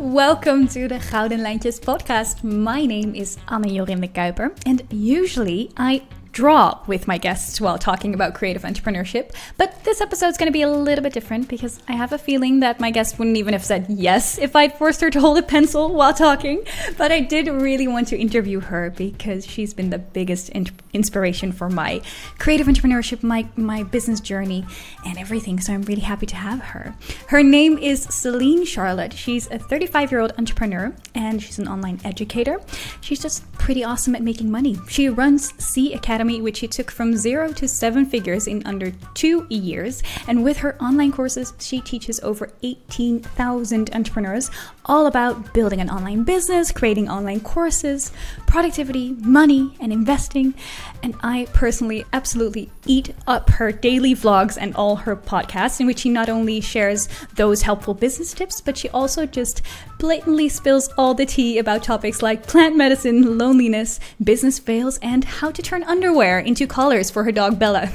Welcome to the Gouden Lijntjes podcast. My name is Anne Jorim de Kuiper, and usually I draw with my guests while talking about creative entrepreneurship. But this episode is going to be a little bit different because I have a feeling that my guest wouldn't even have said yes if I'd forced her to hold a pencil while talking. But I did really want to interview her because she's been the biggest in- inspiration for my creative entrepreneurship, my, my business journey, and everything. So I'm really happy to have her. Her name is Celine Charlotte. She's a 35 year old entrepreneur and she's an online educator. She's just pretty awesome at making money. She runs C Academy Academy, which she took from zero to seven figures in under two years. And with her online courses, she teaches over 18,000 entrepreneurs all about building an online business, creating online courses, productivity, money, and investing. And I personally absolutely eat up her daily vlogs and all her podcasts, in which she not only shares those helpful business tips, but she also just blatantly spills all the tea about topics like plant medicine, loneliness, business fails, and how to turn under underwear into collars for her dog Bella.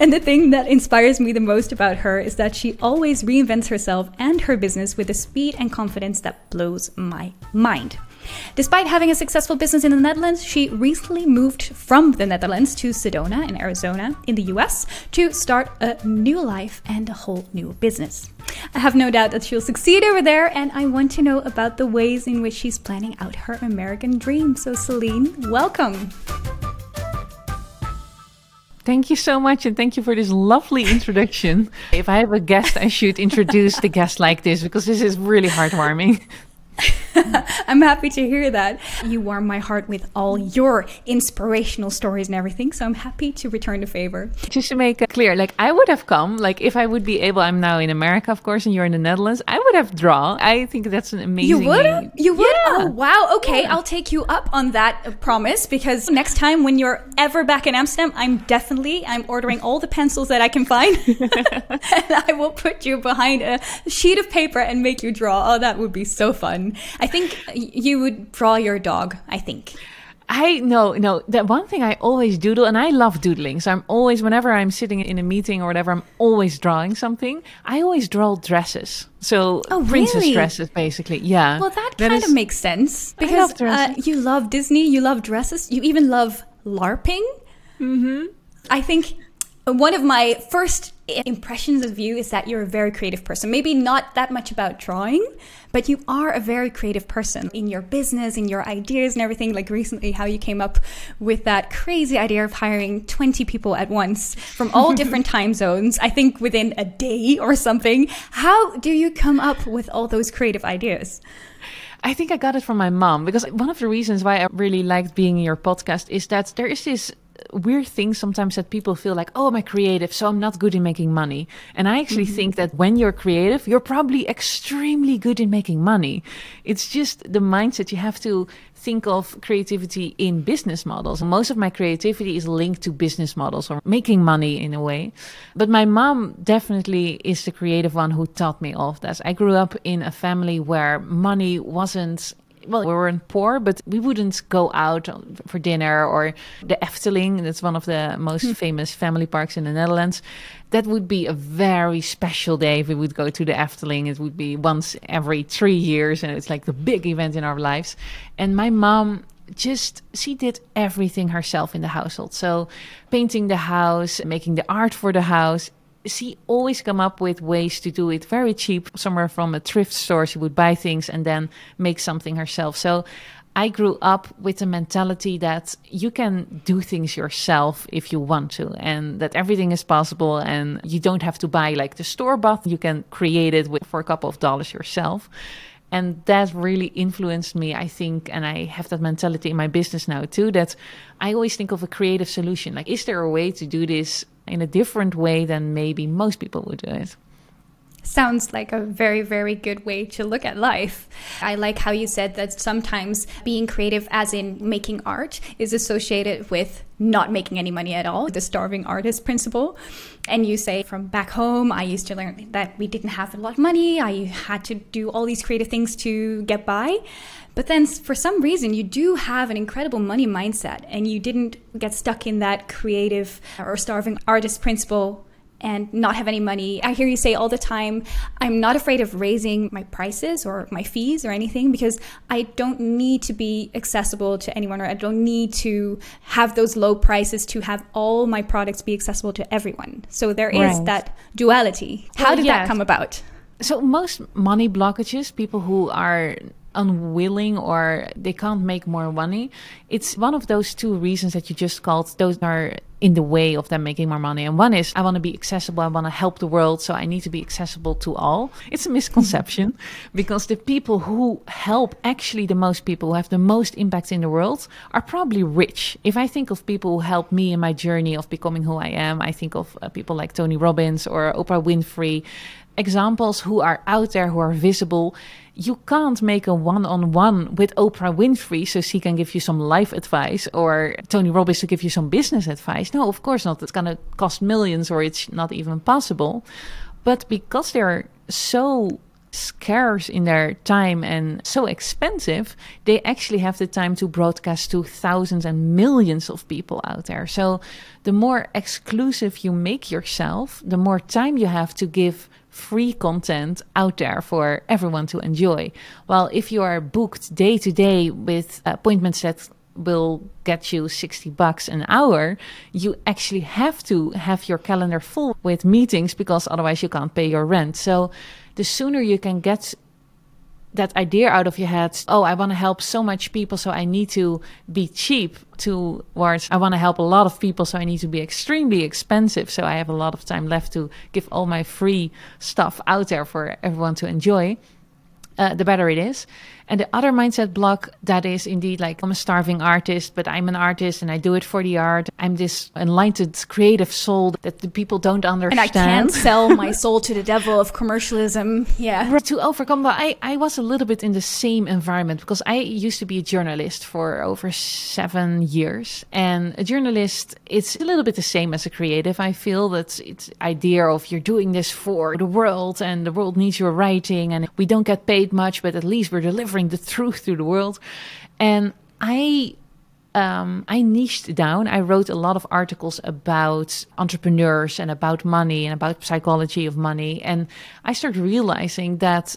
And the thing that inspires me the most about her is that she always reinvents herself and her business with a speed and confidence that blows my mind. Despite having a successful business in the Netherlands, she recently moved from the Netherlands to Sedona in Arizona in the US to start a new life and a whole new business. I have no doubt that she'll succeed over there, and I want to know about the ways in which she's planning out her American dream. So, Celine, welcome. Thank you so much, and thank you for this lovely introduction. if I have a guest, I should introduce the guest like this because this is really heartwarming. I'm happy to hear that. You warm my heart with all your inspirational stories and everything, so I'm happy to return the favor. Just to make it clear, like I would have come, like if I would be able, I'm now in America, of course, and you're in the Netherlands, I would have drawn. I think that's an amazing. You would? You would? Yeah. Oh, wow. Okay, yeah. I'll take you up on that uh, promise because next time when you're ever back in Amsterdam, I'm definitely, I'm ordering all the pencils that I can find and I will put you behind a sheet of paper and make you draw. Oh, that would be so fun. I think you would draw your dog, I think. I know, no, that one thing I always doodle, and I love doodling. So I'm always, whenever I'm sitting in a meeting or whatever, I'm always drawing something. I always draw dresses. So oh, princess really? dresses, basically. Yeah. Well, that, that kind is, of makes sense because love uh, you love Disney, you love dresses, you even love LARPing. Mm-hmm. I think one of my first impressions of you is that you're a very creative person. Maybe not that much about drawing, but you are a very creative person in your business, in your ideas and everything. Like recently, how you came up with that crazy idea of hiring 20 people at once from all different time zones, I think within a day or something. How do you come up with all those creative ideas? I think I got it from my mom because one of the reasons why I really liked being in your podcast is that there is this weird thing sometimes that people feel like, oh, I'm a creative, so I'm not good in making money. And I actually mm-hmm. think that when you're creative, you're probably extremely good in making money. It's just the mindset you have to think of creativity in business models. Most of my creativity is linked to business models or making money in a way. But my mom definitely is the creative one who taught me all of this. I grew up in a family where money wasn't well, we weren't poor, but we wouldn't go out for dinner or the Efteling. That's one of the most hmm. famous family parks in the Netherlands. That would be a very special day if we would go to the Efteling. It would be once every three years, and it's like the big event in our lives. And my mom just she did everything herself in the household so painting the house making the art for the house she always come up with ways to do it very cheap. Somewhere from a thrift store she would buy things and then make something herself. So i grew up with the mentality that you can do things yourself if you want to and that everything is possible and you don't have to buy like the store bought. You can create it with, for a couple of dollars yourself. And that really influenced me i think and i have that mentality in my business now too that i always think of a creative solution. Like is there a way to do this in a different way than maybe most people would do it. Sounds like a very, very good way to look at life. I like how you said that sometimes being creative, as in making art, is associated with not making any money at all, the starving artist principle. And you say, from back home, I used to learn that we didn't have a lot of money. I had to do all these creative things to get by. But then for some reason, you do have an incredible money mindset and you didn't get stuck in that creative or starving artist principle and not have any money. I hear you say all the time, I'm not afraid of raising my prices or my fees or anything because I don't need to be accessible to anyone or I don't need to have those low prices to have all my products be accessible to everyone. So there is Right. that duality. How Well, did yeah. that come about? So most money blockages, people who are unwilling or they can't make more money, it's one of those two reasons that you just called. Those are in the way of them making more money. And one is I want to be accessible. I want to help the world. So I need to be accessible to all. It's a misconception because the people who help actually the most people who have the most impact in the world are probably rich. If I think of people who helped me in my journey of becoming who I am, I think of uh, people like Tony Robbins or Oprah Winfrey examples who are out there who are visible. You can't make a one-on-one with oprah winfrey so she can give you some life advice or tony robbins to give you some business advice. No of course not. It's going to cost millions or it's not even possible. But because they're so scarce in their time and so expensive, they actually have the time to broadcast to thousands and millions of people out there. So the more exclusive you make yourself, the more time you have to give free content out there for everyone to enjoy. While if you are booked day to day with appointments that will get you 60 bucks an hour, you actually have to have your calendar full with meetings because otherwise you can't pay your rent. So the sooner you can get that idea out of your head, oh, I want to help so much people, so I need to be cheap, towards I want to help a lot of people, so I need to be extremely expensive. So I have a lot of time left to give all my free stuff out there for everyone to enjoy. Uh, the better it is. And the other mindset block that is indeed like I'm a starving artist, but I'm an artist and I do it for the art. I'm this enlightened creative soul that the people don't understand. And. I can't sell my soul to the devil of commercialism. Yeah. Right, to overcome that, I, I was a little bit in the same environment because I used to be a journalist for over seven years. And a journalist, it's a little bit the same as a creative. I feel that it's idea of you're doing this for the world and the world needs your writing and we don't get paid much, but at least we're delivering the truth to the world. And I um, I niched down. I wrote a lot of articles about entrepreneurs and about money and about psychology of money. And I started realizing that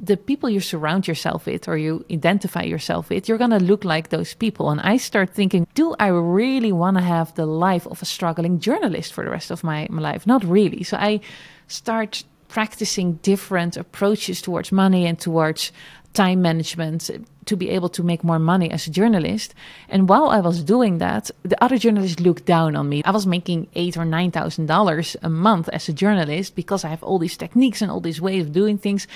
the people you surround yourself with or you identify yourself with, you're going to look like those people. And I start thinking, do I really want to have the life of a struggling journalist for the rest of my, my life? Not really. So I start practicing different approaches towards money and towards time management to be able to make more money as a journalist. And while I was doing that, the other journalists looked down on me. I was making eight or nine thousand dollars a month as a journalist because I have all these techniques and all these ways of doing things.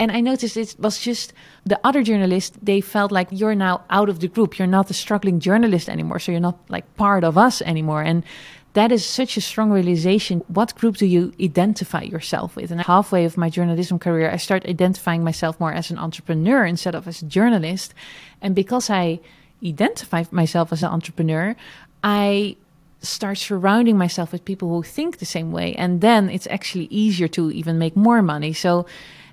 And I noticed it was just the other journalists, they felt like you're now out of the group. You're not a struggling journalist anymore. So you're not like part of us anymore. And that is such a strong realization. What group do you identify yourself with? And halfway of my journalism career, I start identifying myself more as an entrepreneur instead of as a journalist. And because I identify myself as an entrepreneur, I start surrounding myself with people who think the same way. And then it's actually easier to even make more money. So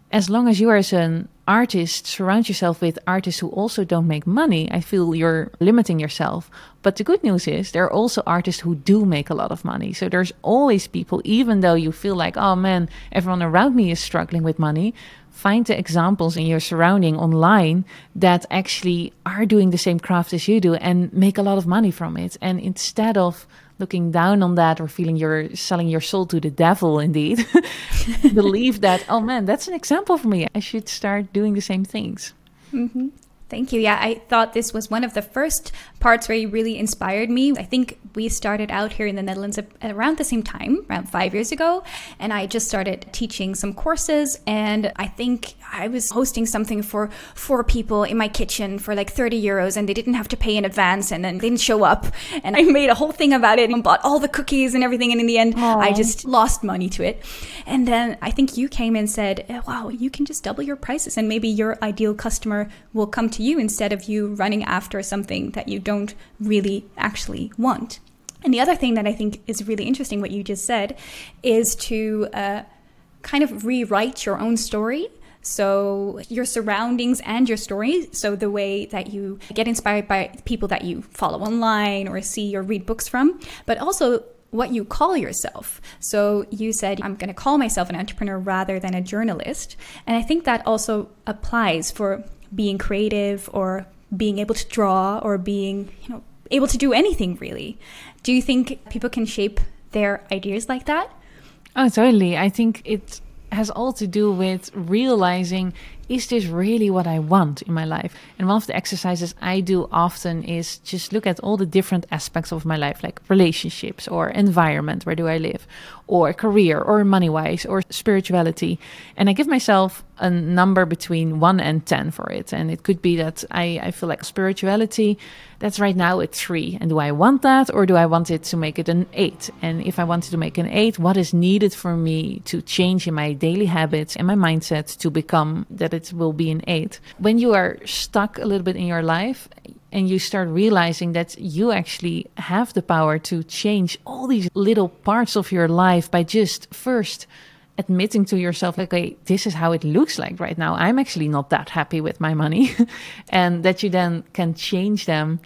as long as you are as an artist surround yourself with artists who also don't make money. I feel you're limiting yourself. But the good news is there are also artists who do make a lot of money. So there's always people even though you feel like oh man everyone around me is struggling with money find the examples in your surrounding online that actually are doing the same craft as you do and make a lot of money from it. And instead of looking down on that or feeling you're selling your soul to the devil indeed believe that oh man that's an example for me i should start doing the same things Mm-hmm. Thank you. Yeah, I thought this was one of the first parts where you really inspired me. I think we started out here in the Netherlands at around the same time, around five years ago. And I just started teaching some courses. And I think I was hosting something for four people in my kitchen for like 30 euros, and they didn't have to pay in advance and then they didn't show up. And I made a whole thing about it and bought all the cookies and everything. And in the end, I just lost money to it. And then I think you came and said, "Eh, wow, you can just double your prices, and maybe your ideal customer will come to you instead of you running after something that you don't really actually want. And the other thing that I think is really interesting, what you just said, is to uh, kind of rewrite your own story. So, your surroundings and your story. So, the way that you get inspired by people that you follow online or see or read books from, but also what you call yourself. So you said, I'm going to call myself an entrepreneur rather than a journalist. And I think that also applies for being creative or being able to draw or being, you know, able to do anything really. Do you think people can shape their ideas like that? Oh, totally. I think it has all to do with realizing is this really what I want in my life? And one of the exercises I do often is just look at all the different aspects of my life, like relationships or environment, where do I live, or career, or money wise, or spirituality. And I give myself a number between one and 10 for it. And it could be that I, I feel like spirituality, that's right now a three. And do I want that, or do I want it to make it an eight? And if I wanted to make an eight, what is needed for me to change in my daily habits and my mindset to become that it will be an eight? When you are stuck a little bit in your life, and you start realizing that you actually have the power to change all these little parts of your life by just first admitting to yourself okay this is how it looks like right now i'm actually not that happy with my money and that you then can change them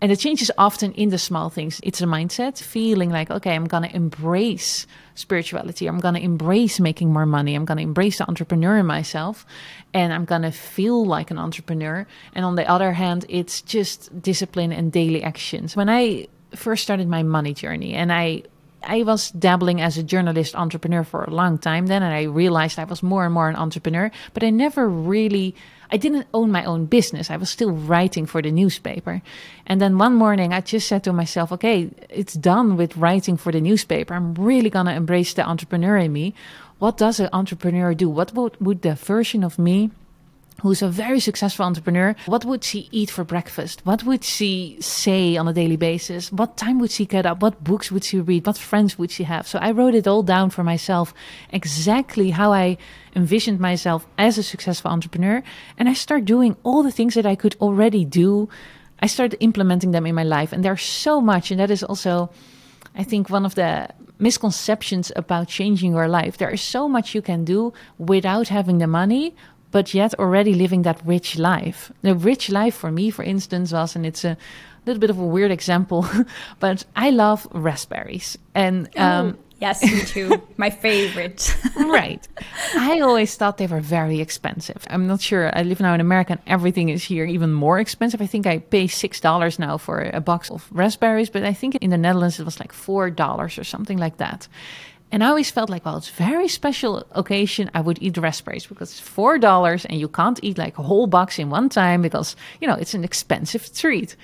and the change is often in the small things. It's a mindset, feeling like, okay, I'm going to embrace spirituality. I'm going to embrace making more money. I'm going to embrace the entrepreneur in myself. And I'm going to feel like an entrepreneur. And on the other hand, it's just discipline and daily actions. When I first started my money journey and I I was dabbling as a journalist entrepreneur for a long time then, and I realized I was more and more an entrepreneur, but I never really, I didn't own my own business. I was still writing for the newspaper. And then one morning I just said to myself, okay, it's done with writing for the newspaper. I'm really going to embrace the entrepreneur in me. What does an entrepreneur do? What would, would the version of me who's a very successful entrepreneur, what would she eat for breakfast? What would she say on a daily basis? What time would she get up? What books would she read? What friends would she have? So I wrote it all down for myself, exactly how I envisioned myself as a successful entrepreneur. And I start doing all the things that I could already do. I started implementing them in my life. And there's so much. And that is also, I think, one of the misconceptions about changing your life. There is so much you can do without having the money but yet already living that rich life. The rich life for me, for instance, was, and it's a little bit of a weird example, but I love raspberries. And um, oh, yes, me too. My favorite. right. I always thought they were very expensive. I'm not sure. I live now in America and everything is here even more expensive. I think I pay $6 now for a box of raspberries, but I think in the Netherlands it was like $4 or something like that. And I always felt like, well, it's very special occasion. I would eat raspberries because it's four dollars, and you can't eat like a whole box in one time because you know it's an expensive treat.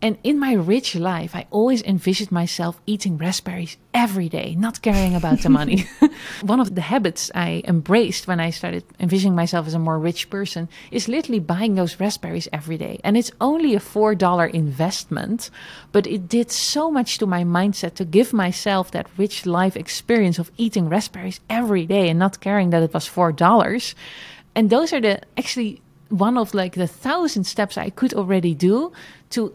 And in my rich life, I always envisioned myself eating raspberries every day, not caring about the money. One of the habits I embraced when I started envisioning myself as a more rich person is literally buying those raspberries every day. And it's only a $4 investment, but it did so much to my mindset to give myself that rich life experience of eating raspberries every day and not caring that it was $4. And those are the actually one of like the thousand steps I could already do to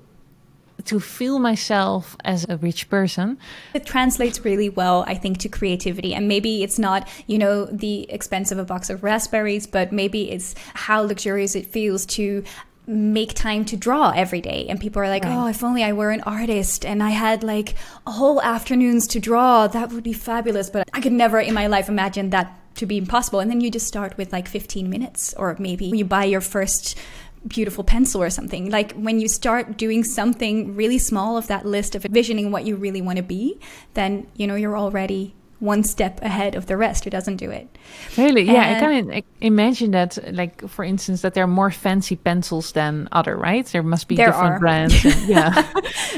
to feel myself as a rich person. It translates really well, I think, to creativity. And maybe it's not, you know, the expense of a box of raspberries, but maybe it's how luxurious it feels to make time to draw every day and people are like right. oh if only i were an artist and i had like whole afternoons to draw that would be fabulous but i could never in my life imagine that to be impossible and then you just start with like 15 minutes or maybe you buy your first beautiful pencil or something. Like when you start doing something really small of that list of envisioning what you really want to be, then you know you're already one step ahead of the rest who doesn't do it. Really? Yeah, and I can imagine that, like for instance, that there are more fancy pencils than other, right? There must be there different are. brands. And, yeah.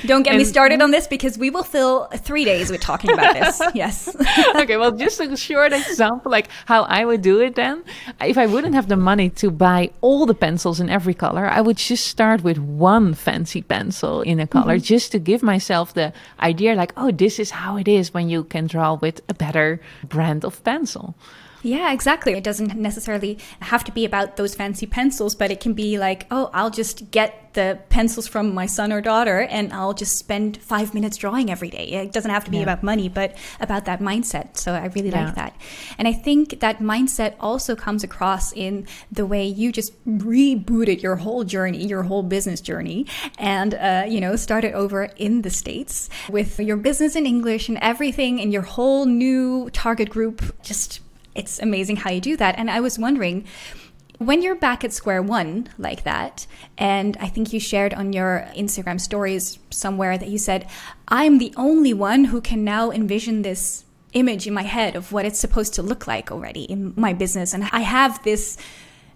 Don't get and, me started on this because we will fill three days with talking about this. yes. okay. Well, just a short example, like how I would do it. Then, if I wouldn't have the money to buy all the pencils in every color, I would just start with one fancy pencil in a color, mm-hmm. just to give myself the idea, like, oh, this is how it is when you can draw with a better brand of pencil. Yeah, exactly. It doesn't necessarily have to be about those fancy pencils, but it can be like, oh, I'll just get the pencils from my son or daughter and I'll just spend five minutes drawing every day. It doesn't have to be yeah. about money, but about that mindset. So I really yeah. like that. And I think that mindset also comes across in the way you just rebooted your whole journey, your whole business journey, and, uh, you know, started over in the States with your business in English and everything and your whole new target group. Just, it's amazing how you do that. And I was wondering, when you're back at square one like that, and I think you shared on your Instagram stories somewhere that you said, I'm the only one who can now envision this image in my head of what it's supposed to look like already in my business. And I have this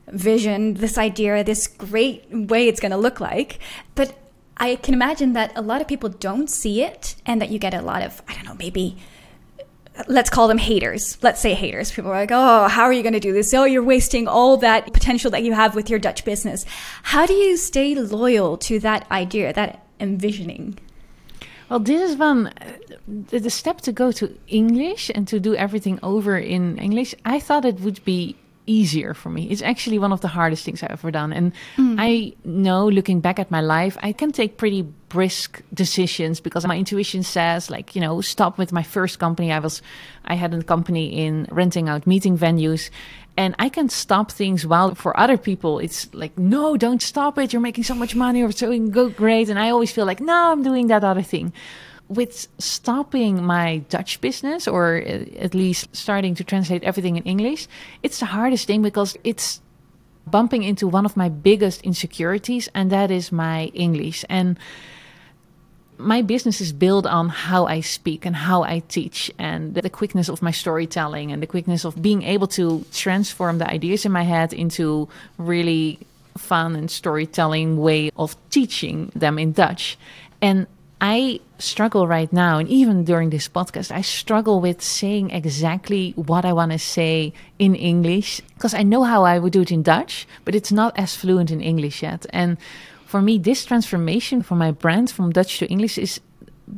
vision, this idea, this great way it's going to look like. But I can imagine that a lot of people don't see it and that you get a lot of, I don't know, maybe let's call them haters. Let's say haters. People are like, oh, how are you going to do this? Oh, you're wasting all that potential that you have with your Dutch business. How do you stay loyal to that idea, that envisioning? Well, this is one the step to go to English and to do everything over in English. I thought it would be easier for me. It's actually one of the hardest things I've ever done. And mm. I know looking back at my life, I can take pretty brisk decisions because my intuition says like, you know, stop with my first company. I was I had a company in renting out meeting venues and I can stop things while for other people it's like, no, don't stop it. You're making so much money or so go great. And I always feel like, no, I'm doing that other thing with stopping my Dutch business, or at least starting to translate everything in English, it's the hardest thing because it's bumping into one of my biggest insecurities, and that is my English. And my business is built on how I speak and how I teach, and the quickness of my storytelling, and the quickness of being able to transform the ideas in my head into really fun and storytelling way of teaching them in Dutch. And I struggle right now, and even during this podcast, I struggle with saying exactly what I want to say in English because I know how I would do it in Dutch, but it's not as fluent in English yet. And for me, this transformation for my brand from Dutch to English is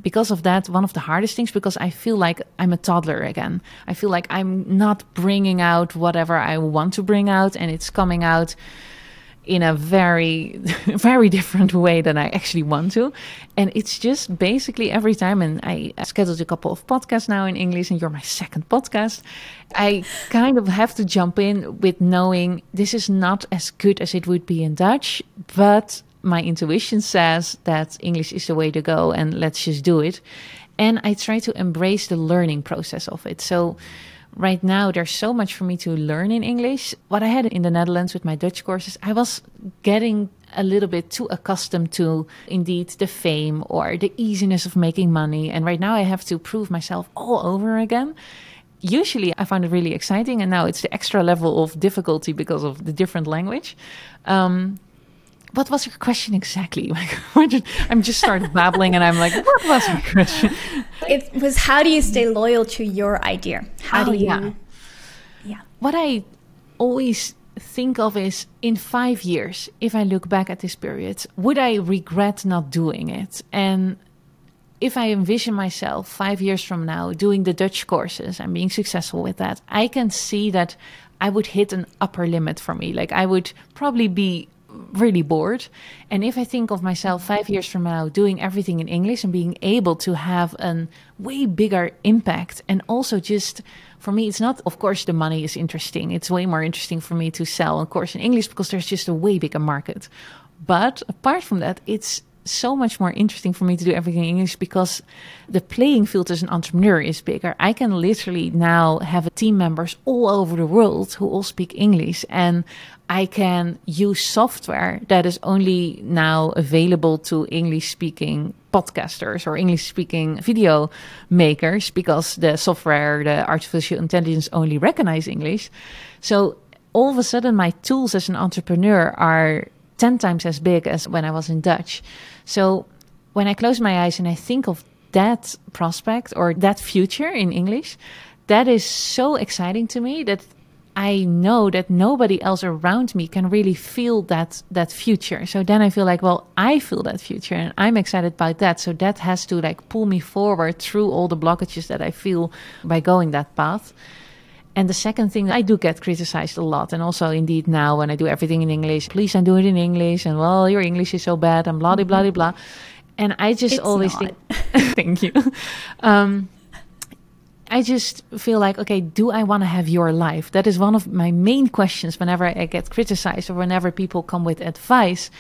because of that one of the hardest things because I feel like I'm a toddler again. I feel like I'm not bringing out whatever I want to bring out, and it's coming out in a very very different way than I actually want to and it's just basically every time and I scheduled a couple of podcasts now in English and you're my second podcast I kind of have to jump in with knowing this is not as good as it would be in Dutch but my intuition says that English is the way to go and let's just do it and I try to embrace the learning process of it so right now there's so much for me to learn in English. What I had in the Netherlands with my Dutch courses, I was getting a little bit too accustomed to indeed the fame or the easiness of making money. And right now I have to prove myself all over again. Usually I find it really exciting, and now it's the extra level of difficulty because of the different language. Um, what was your question exactly? I'm just started babbling and I'm like, what was your question? It was how do you stay loyal to your idea? How oh, do you yeah. yeah. What I always think of is in five years, if I look back at this period, would I regret not doing it? And if I envision myself five years from now doing the Dutch courses and being successful with that, I can see that I would hit an upper limit for me. Like I would probably be really bored. And if I think of myself five years from now doing everything in English and being able to have a way bigger impact, and also just for me, it's not, of course, the money is interesting. It's way more interesting for me to sell a course in English because there's just a way bigger market. But apart from that, it's so much more interesting for me to do everything in English because the playing field as an entrepreneur is bigger. I can literally now have team members all over the world who all speak English and I can use software that is only now available to English speaking podcasters or English speaking video makers because the software, the artificial intelligence only recognize English. So all of a sudden my tools as an entrepreneur are 10 times as big as when I was in Dutch. So when I close my eyes and I think of that prospect or that future in English, that is so exciting to me that I know that nobody else around me can really feel that that future. So then I feel like, well, I feel that future and I'm excited about that. So that has to like pull me forward through all the blockages that I feel by going that path. And the second thing, I do get criticized a lot. And also, indeed, now when I do everything in English, please don't do it in English. And well, your English is so bad and blah, blah, blah, blah. And I just It's always not. think, thank you. Um, I just feel like, okay, do I want to have your life? That is one of my main questions whenever I get criticized or whenever people come with advice.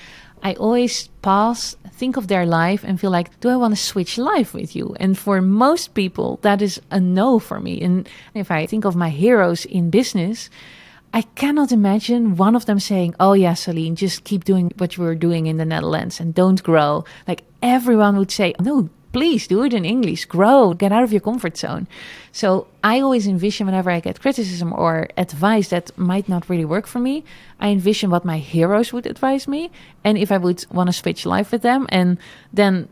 I always pause, think of their life, and feel like, do I want to switch life with you? And for most people, that is a no for me. And if I think of my heroes in business, I cannot imagine one of them saying, Oh, yeah, Celine, just keep doing what you were doing in the Netherlands and don't grow. Like everyone would say, No, please do it in English, grow, get out of your comfort zone. So I always envision whenever I get criticism or advice that might not really work for me, I envision what my heroes would advise me and if I would want to switch life with them. And then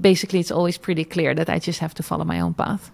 basically it's always pretty clear that I just have to follow my own path.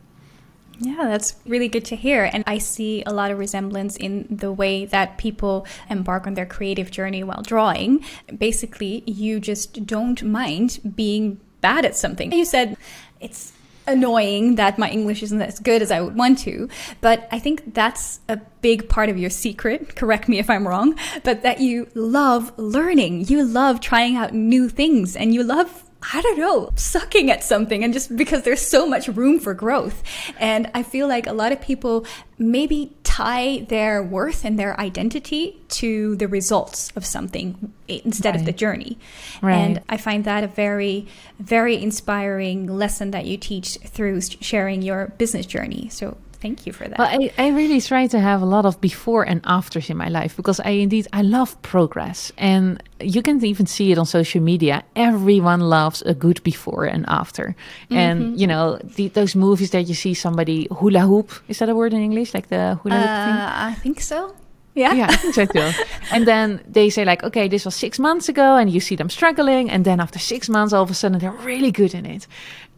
Yeah, that's really good to hear. And I see a lot of resemblance in the way that people embark on their creative journey while drawing. Basically, you just don't mind being bad at something. You said it's annoying that my English isn't as good as I would want to, but I think that's a big part of your secret. Correct me if I'm wrong, but that you love learning. You love trying out new things and you love I don't know, sucking at something and just because there's so much room for growth. And I feel like a lot of people maybe tie their worth and their identity to the results of something instead of the journey. Right. And I find that a very, very inspiring lesson that you teach through sharing your business journey. So thank you for that. Well, I, I really try to have a lot of before and afters in my life because I indeed I love progress and you can even see it on social media. Everyone loves a good before and after, and you know the, those movies that you see somebody hula hoop. Is that a word in English? Like the hula hoop thing? uh, I think so. Yeah. Yeah, I think so too. and then they say like, okay, this was six months ago, and you see them struggling, and then after six months, all of a sudden they're really good in it.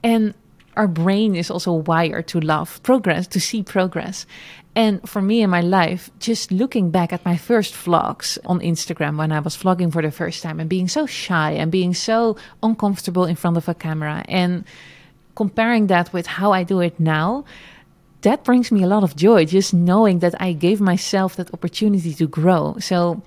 And our brain is also wired to love progress, to see progress. And for me in my life, just looking back at my first vlogs on Instagram when I was vlogging for the first time and being so shy and being so uncomfortable in front of a camera and comparing that with how I do it now, that brings me a lot of joy just knowing that I gave myself that opportunity to grow. So,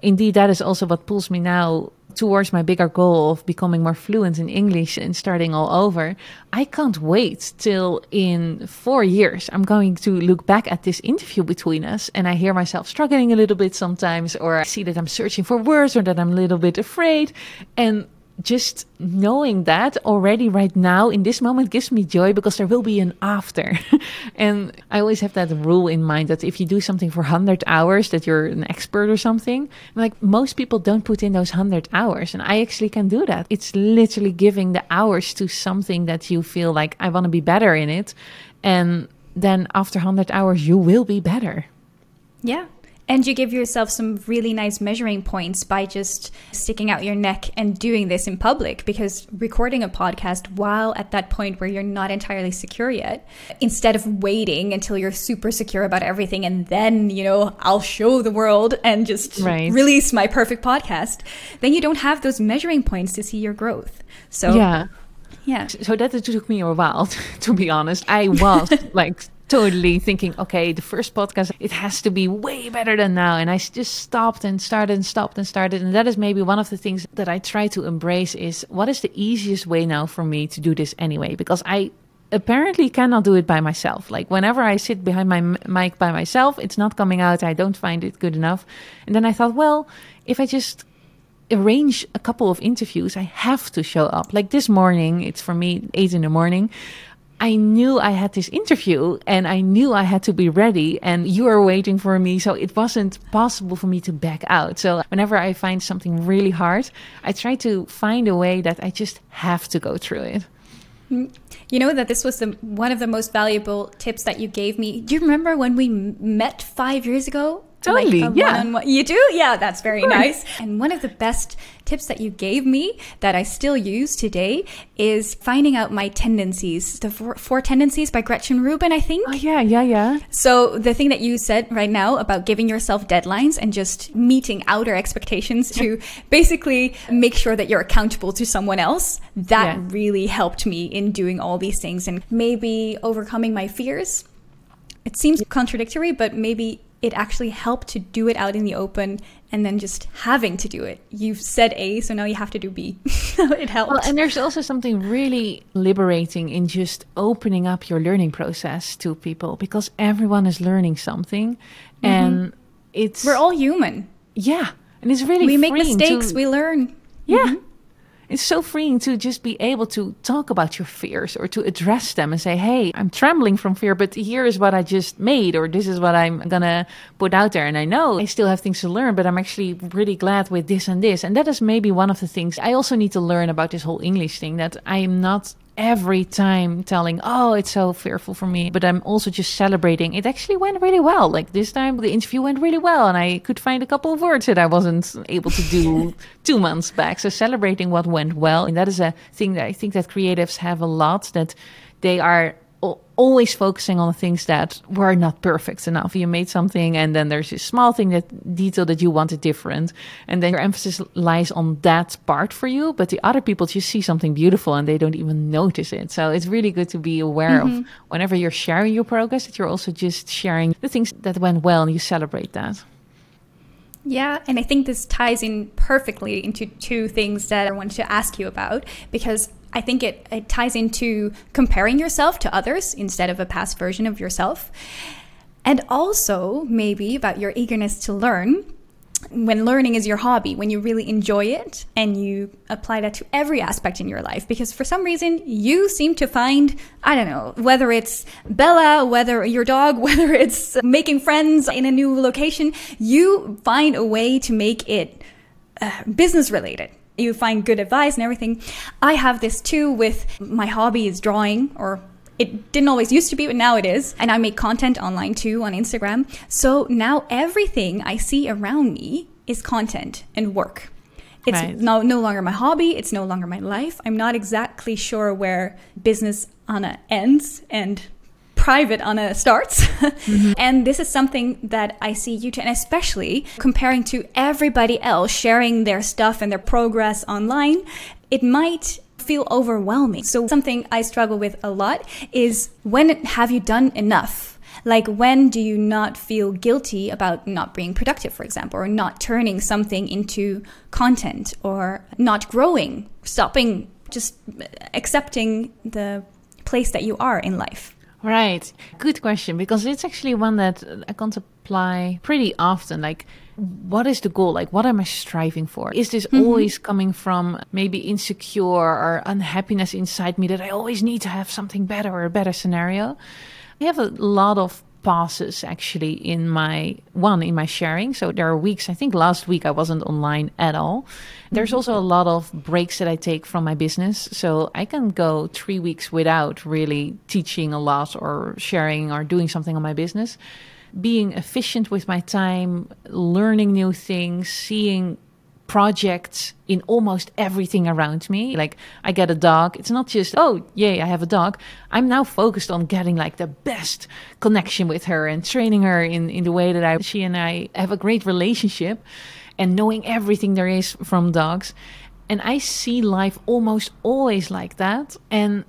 indeed, that is also what pulls me now towards my bigger goal of becoming more fluent in English and starting all over. I can't wait till in four years I'm going to look back at this interview between us and I hear myself struggling a little bit sometimes, or I see that I'm searching for words or that I'm a little bit afraid. And just knowing that already right now in this moment gives me joy because there will be an after. and I always have that rule in mind that if you do something for 100 hours, that you're an expert or something. Like most people don't put in those 100 hours, and I actually can do that. It's literally giving the hours to something that you feel like I want to be better in it. And then after 100 hours, you will be better. Yeah. And you give yourself some really nice measuring points by just sticking out your neck and doing this in public because recording a podcast while at that point where you're not entirely secure yet, instead of waiting until you're super secure about everything and then, you know, I'll show the world and just Right. release my perfect podcast, then you don't have those measuring points to see your growth. So, Yeah. yeah. so that took me a while to be honest i was like totally thinking okay the first podcast it has to be way better than now. And I just stopped and started and stopped and started. And that is maybe one of the things that i try to embrace is what is the easiest way now for me to do this anyway? Because i apparently cannot do it by myself. Like whenever i sit behind my mic by myself it's not coming out. I don't find it good enough. And then i thought well if i just arrange a couple of interviews, I have to show up. Like this morning, it's for me eight in the morning. I knew I had this interview and I knew I had to be ready and you were waiting for me. So it wasn't possible for me to back out. So whenever I find something really hard, I try to find a way that I just have to go through it. Mm, you know that this was the one of the most valuable tips that you gave me. Do you remember when we met five years ago? Totally, a yeah. one-on-one- You do? Yeah, that's very nice. And one of the best tips that you gave me that I still use today is finding out my tendencies. The four, four tendencies by Gretchen Rubin, I think. Oh, yeah, yeah, yeah. So the thing that you said right now about giving yourself deadlines and just meeting outer expectations to basically make sure that you're accountable to someone else, that Yeah. really helped me in doing all these things and maybe overcoming my fears. It seems contradictory, but maybe it actually helped to do it out in the open and then just having to do it. You've said A, so now you have to do B. it helps. Well, and there's also something really liberating in just opening up your learning process to people because everyone is learning something mm-hmm. and it's We're all human. Yeah. And it's really We make mistakes, to, we learn. Yeah. Mm-hmm it's so freeing to just be able to talk about your fears or to address them and say, hey, I'm trembling from fear, but here is what I just made, or this is what I'm going to put out there. And I know I still have things to learn, but I'm actually really glad with this and this. And that is maybe one of the things I also need to learn about this whole English thing that I am not every time telling, oh, it's so fearful for me. But I'm also just celebrating. It actually went really well. Like this time, the interview went really well, and I could find a couple of words that I wasn't able to do two months back. So celebrating what went well, and that is a thing that I think that creatives have a lot. That they are always focusing on the things that were not perfect enough. You made something, and then there's a small thing that detail that you wanted different, and then your emphasis lies on that part for you. But the other people just see something beautiful and they don't even notice it. So it's really good to be aware mm-hmm. of whenever you're sharing your progress that you're also just sharing the things that went well and you celebrate that. Yeah, and I think this ties in perfectly into two things that I wanted to ask you about because I think it, it ties into comparing yourself to others instead of a past version of yourself. And also, maybe about your eagerness to learn when learning is your hobby, when you really enjoy it and you apply that to every aspect in your life. Because for some reason, you seem to find, I don't know, whether it's Bella, whether your dog, whether it's making friends in a new location, you find a way to make it uh, business related you find good advice and everything. I have this too with my hobby is drawing or it didn't always used to be, but now it is. And I make content online too on Instagram. So now everything I see around me is content and work. It's right. no, no longer my hobby. It's no longer my life. I'm not exactly sure where business Anne ends and private Anne starts. mm-hmm. And this is something that I see you to, and especially comparing to everybody else sharing their stuff and their progress online, it might feel overwhelming. So something I struggle with a lot is when have you done enough? Like when do you not feel guilty about not being productive, for example, or not turning something into content or not growing, stopping, just accepting the place that you are in life? Right. Good question because it's actually one that I contemplate pretty often. Like, what is the goal? Like, what am I striving for? Is this mm-hmm. always coming from maybe insecure or unhappiness inside me that I always need to have something better or a better scenario? I have a lot of pauses actually in my one in my sharing. So there are weeks i think last week i wasn't online at all. There's mm-hmm. also a lot of breaks that i take from my business. So i can go three weeks without really teaching a lot or sharing or doing something on my business. Being efficient with my time learning new things seeing projects in almost everything around me. Like I get a dog. It's not just, oh, yay, I have a dog. I'm now focused on getting like the best connection with her and training her in, in the way that I, she and I have a great relationship and knowing everything there is from dogs. And I see life almost always like that. And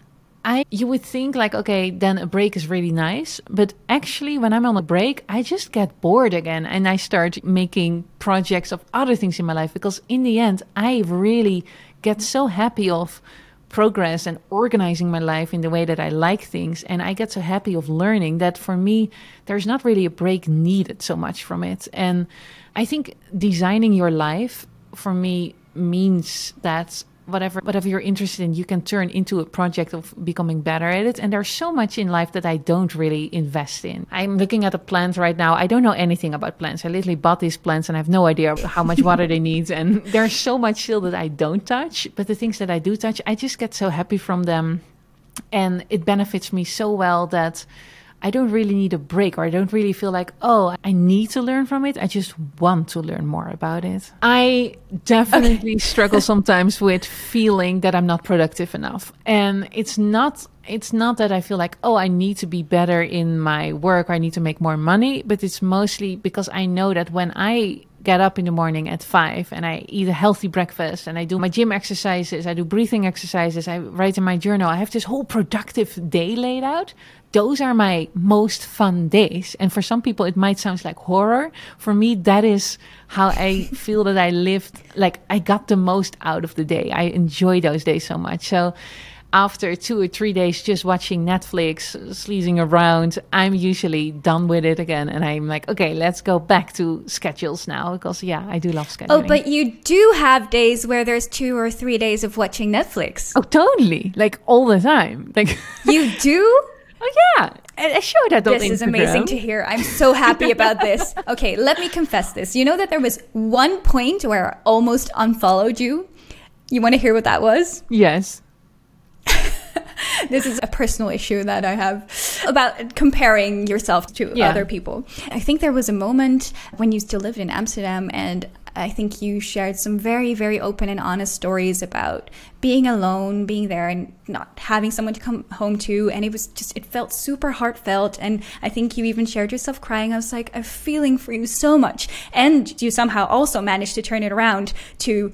I you would think like okay then a break is really nice but actually when I'm on a break I just get bored again and I start making projects of other things in my life because in the end I really get so happy of progress and organizing my life in the way that I like things and I get so happy of learning that for me there's not really a break needed so much from it. And I think designing your life for me means that whatever whatever you're interested in you can turn into a project of becoming better at it. And there's so much in life that i don't really invest in. I'm looking at the plants right now. I don't know anything about plants. I literally bought these plants and i have no idea how much water they need. And there's so much still that i don't touch. But the things that i do touch i just get so happy from them. And it benefits me so well that I don't really need a break or I don't really feel like, oh, I need to learn from it. I just want to learn more about it. I definitely okay. struggle sometimes with feeling that I'm not productive enough. And it's not it's not that I feel like, oh, I need to be better in my work or I need to make more money, but it's mostly because I know that when I get up in the morning at five and I eat a healthy breakfast and I do my gym exercises, I do breathing exercises, I write in my journal. I have this whole productive day laid out. Those are my most fun days. And for some people, it might sound like horror. For me, that is how I feel that I lived, like I got the most out of the day. I enjoy those days so much. So, after two or three days just watching Netflix, sleazing around, I'm usually done with it again. And I'm like, okay, let's go back to schedules now. Because, yeah, I do love oh, scheduling. Oh, but you do have days where there's two or three days of watching Netflix. Oh, totally. Like all the time. Like, you do? Oh, yeah. I, showed on This is amazing to hear. I'm so happy about this. Okay, let me confess this. You know that there was one point where I almost unfollowed you? You want to hear what that was? Yes. this is a personal issue that I have about comparing yourself to Yeah. other people. I think there was a moment when you still lived in Amsterdam and I think you shared some very, very open and honest stories about being alone, being there and not having someone to come home to. And it was just, it felt super heartfelt. And I think you even shared yourself crying. I was like, I'm feeling for you so much. And you somehow also managed to turn it around to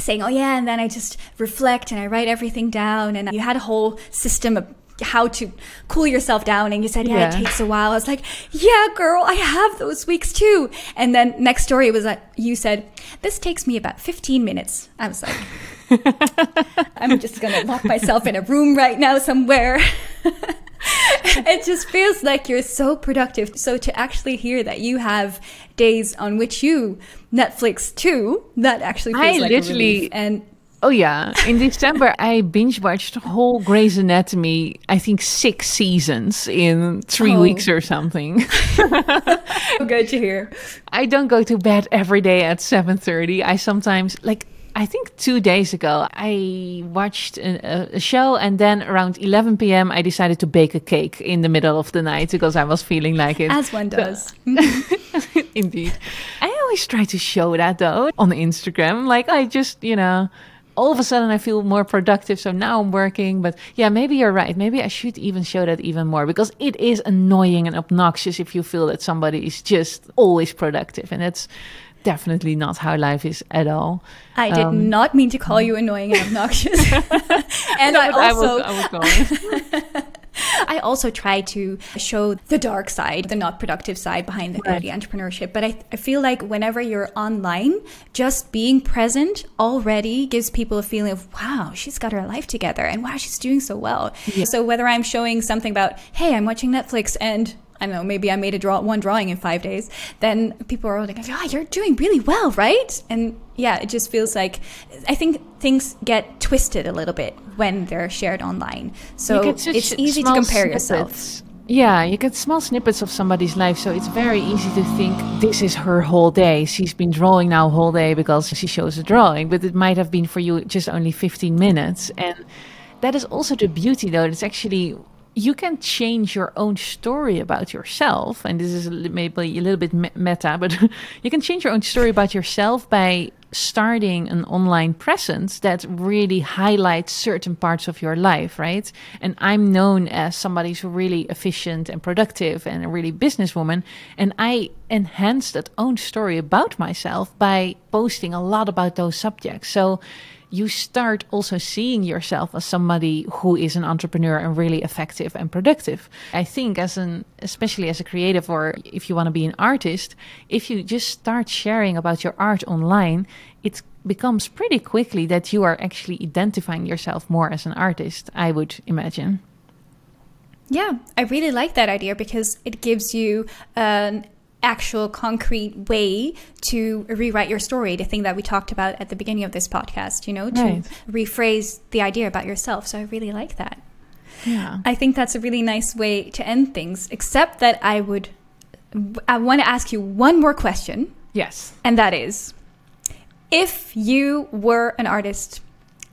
saying, "Oh yeah," and then I just reflect and I write everything down. And you had a whole system of how to cool yourself down. And you said, "Yeah, it takes a while." I was like, "Yeah, girl, I have those weeks too." And then next story was that you said, "This takes me about 15 minutes." I was like, "I'm just gonna lock myself in a room right now somewhere." it just feels like you're so productive. So to actually hear that you have days on which you Netflix too, that actually feels I like literally- and Oh yeah, in December I binge watched whole Grey's Anatomy. I think six seasons in three Oh. weeks or something. so oh, good to hear. I don't go to bed every day at seven thirty. I sometimes like. I think two days ago I watched a, a show, and then around 11 p.m. I decided to bake a cake in the middle of the night because I was feeling like it. As one does. Indeed. I always try to show that though on Instagram. Like I just, you know, all of a sudden I feel more productive. So now I'm working. But yeah, maybe you're right. Maybe I should even show that even more because it is annoying and obnoxious if you feel that somebody is just always productive. And that's definitely not how life is at all. I did Um, not mean to call you annoying and obnoxious. and I But I also was, I was going. I also try to show the dark side, the not productive side behind the, Right. entrepreneurship. But I, I feel like whenever you're online, just being present already gives people a feeling of, wow, she's got her life together and wow, she's doing so well. Yeah. So whether I'm showing something about, hey, I'm watching Netflix and I don't know, maybe I made a draw one drawing in five days, then people are like, ah, you're doing really well, right? And yeah, it just feels like I think things get twisted a little bit when they're shared online. So You get such it's easy to compare yourself. Yeah, you get small snippets of somebody's life, so it's very easy to think this is her whole day. She's been drawing now whole day because she shows a drawing, but it might have been for you just only 15 minutes. And that is also the beauty, though. It's actually you can change your own story about yourself, and this is maybe a little bit meta, but you can change your own story about yourself by starting an online presence that really highlights certain parts of your life, right? And I'm known as somebody who's really efficient and productive and a really businesswoman. And I enhance that own story about myself by posting a lot about those subjects. So you start also seeing yourself as somebody who is an entrepreneur and really effective and productive. I think as an especially as a creative or if you want to be an artist, if you just start sharing about your art online, it becomes pretty quickly that you are actually identifying yourself more as an artist, I would imagine. Yeah, I really like that idea because it gives you an actual concrete way to rewrite your story, the thing that we talked about at the beginning of this podcast, you know, to Right. rephrase the idea about yourself. So I really like that. Yeah. I think that's a really nice way to end things, except that I would I want to ask you one more question, Yes. and that is if you were an artist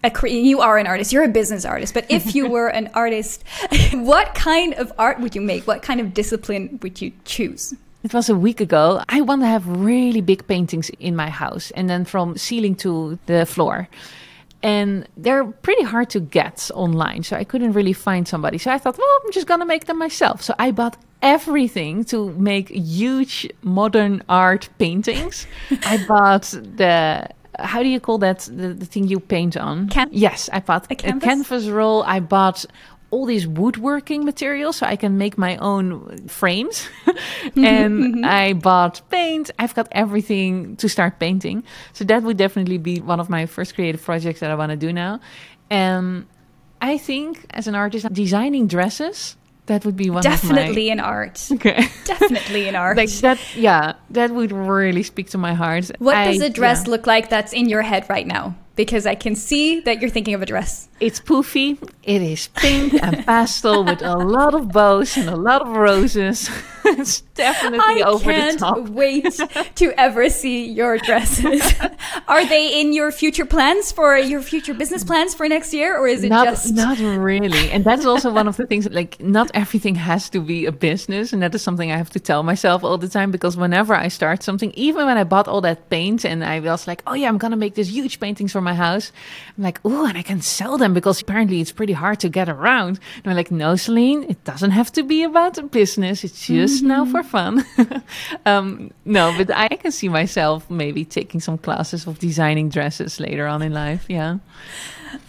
a cre- you are an artist you're a business artist but if you were an artist what kind of art would you make what kind of discipline would you choose It was a week ago. I want to have really big paintings in my house and then from ceiling to the floor. And they're pretty hard to get online. So I couldn't really find somebody. So I thought, well, I'm just going to make them myself. So I bought everything to make huge modern art paintings. I bought the how do you call that the, the thing you paint on Can- yes i bought A a, canvas? canvas roll i bought all these woodworking materials so i can make my own frames mm-hmm, and mm-hmm. i bought paint i've got everything to start painting so that would definitely be one of my first creative projects that i want to do now and i think as an artist designing dresses that would be one Definitely an art. okay Definitely an art. like that yeah that would really speak to my heart what I- does a dress yeah. look like that's in your head right now? Because I can see that you're thinking of a dress. It's poofy. It is pink and pastel with a lot of bows and a lot of roses. it's definitely I over can't the top. wait to ever see your dresses. Are they in your future plans for your future business plans for next year, or is it Not, just not really. And that's also one of the things like not everything has to be a business. And that is something I have to tell myself all the time because whenever I start something, even when I bought all that paint and I was like, oh yeah, I'm going to make this huge paintings for my house. I'm like, oh, and I can sell them because apparently it's pretty hard to get around. And I'm like, no, Celine, it doesn't have to be about a business. It's just now for fun. um, no, but I can see myself maybe taking some classes of designing dresses later on in life. Yeah.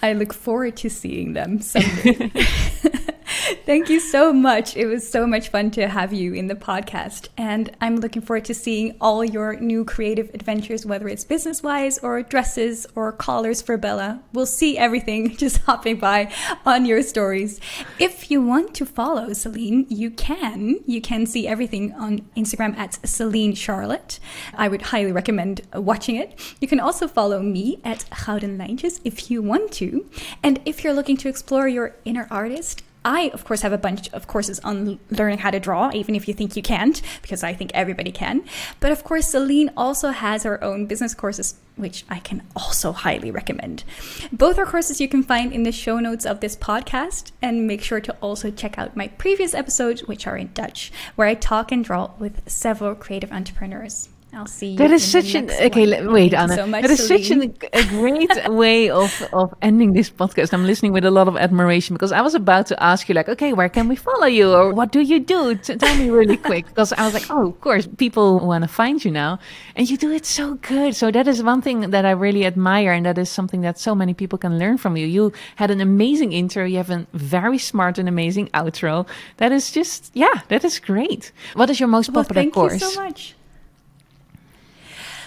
I look forward to seeing them someday. Thank you so much. It was so much fun to have you in the podcast. And I'm looking forward to seeing all your new creative adventures, whether it's business wise or dresses or collars for Bella. We'll see everything just hopping by on your stories. If you want to follow Celine, you can. You can see everything on Instagram at Celine Charlotte. I would highly recommend watching it. You can also follow me at Gouden Lijntjes if you want to. And if you're looking to explore your inner artist, I, of course, have a bunch of courses on learning how to draw, even if you think you can't, because I think everybody can. But of course, Celine also has her own business courses, which I can also highly recommend. Both are courses you can find in the show notes of this podcast. And make sure to also check out my previous episodes, which are in Dutch, where I talk and draw with several creative entrepreneurs. I'll see you. That is such an okay. one. le- Wait, Thank Anne. so that is such an, a great way of of ending this podcast. I'm listening with a lot of admiration because I was about to ask you, like, okay, where can we follow you, or what do you do? Tell me really quick, because I was like, oh, of course, people want to find you now, and you do it so good. So that is one thing that I really admire, and that is something that so many people can learn from you. You had an amazing intro. You have a very smart and amazing outro. That is just, yeah, that is great. What is your most Well, popular thank course? you so much.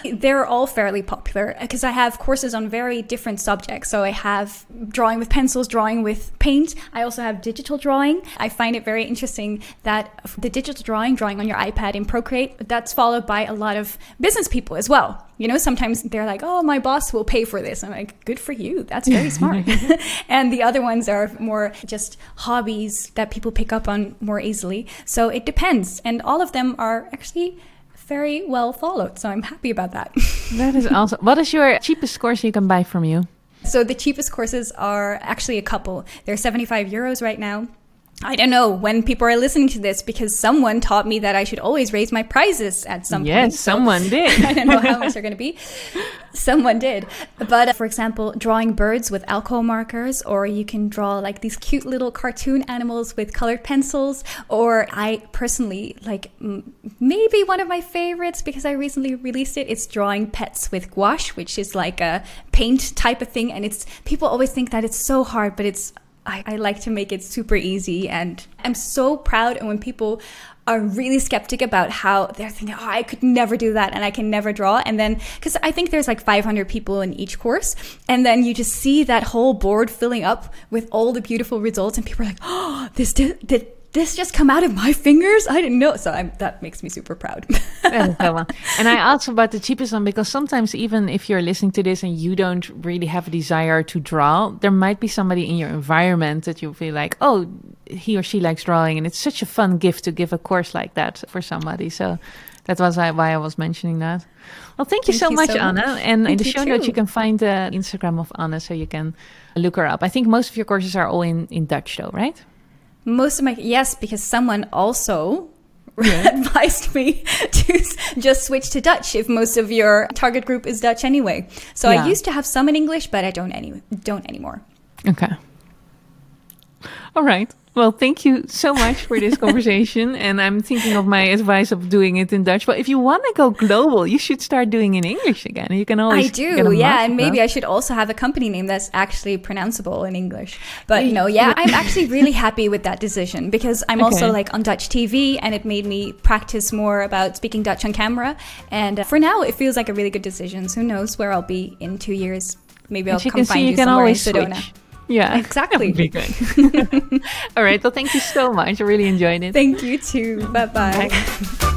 They're all fairly popular because I have courses on very different subjects. So I have drawing with pencils, drawing with paint. I also have digital drawing. I find it very interesting that the digital drawing, drawing on your iPad in Procreate, that's followed by a lot of business people as well. You know, sometimes they're like, oh, my boss will pay for this. I'm like, good for you. That's very smart. and the other ones are more just hobbies that people pick up on more easily. So it depends. And all of them are actually very well followed. So I'm happy about that. That is awesome. What is your cheapest course you can buy from you? so the cheapest courses are actually a couple. They're 75 euros right now. I don't know when people are listening to this because someone taught me that I should always raise my prices at some point. Yes, So someone did. I don't know how much they're going to be. Someone did. But uh, for example, drawing birds with alcohol markers, or you can draw like these cute little cartoon animals with colored pencils. Or I personally like m- maybe one of my favorites because I recently released it. It's drawing pets with gouache, which is like a paint type of thing. And it's people always think that it's so hard, but it's I, I like to make it super easy and I'm so proud and when people are really skeptic about how they're thinking, oh, I could never do that and I can never draw. And then, because I think there's like 500 people in each course. And then you just see that whole board filling up with all the beautiful results. And people are like, oh, this did, did this just come out of my fingers? I didn't know. So I'm, that makes me super proud. That is so fun. Uh, and I asked about the cheapest one because sometimes even if you're listening to this and you don't really have a desire to draw, there might be somebody in your environment that you feel like, oh, he or she likes drawing, and it's such a fun gift to give a course like that for somebody. So that was why I was mentioning that. Well, thank you Thank so you much, so Anne. much. And in the show notes, you can find the Instagram of Anne, so you can look her up. I think most of your courses are all in in Dutch, though, right? Most of my yes, because someone also advised me to just switch to Dutch if most of your target group is Dutch anyway. So Yeah. I used to have some in English, but I don't any don't anymore. Okay. All right. Well, thank you so much for this conversation. and I'm thinking of my advice of doing it in Dutch. But if you want to go global, you should start doing it in English again. You can always. I do, yeah. And maybe I should also have a company name that's actually pronounceable in English. But no, yeah, I'm actually really happy with that decision because I'm okay. also like on Dutch TV and it made me practice more about speaking Dutch on camera. And uh, for now, it feels like a really good decision. So who knows where I'll be in two years? Maybe I'll come find you, you somewhere in Sedona. Switch. Yeah, exactly. Be good. All right. Well, thank you so much. I really enjoyed it. Thank you too. Bye-bye. bye bye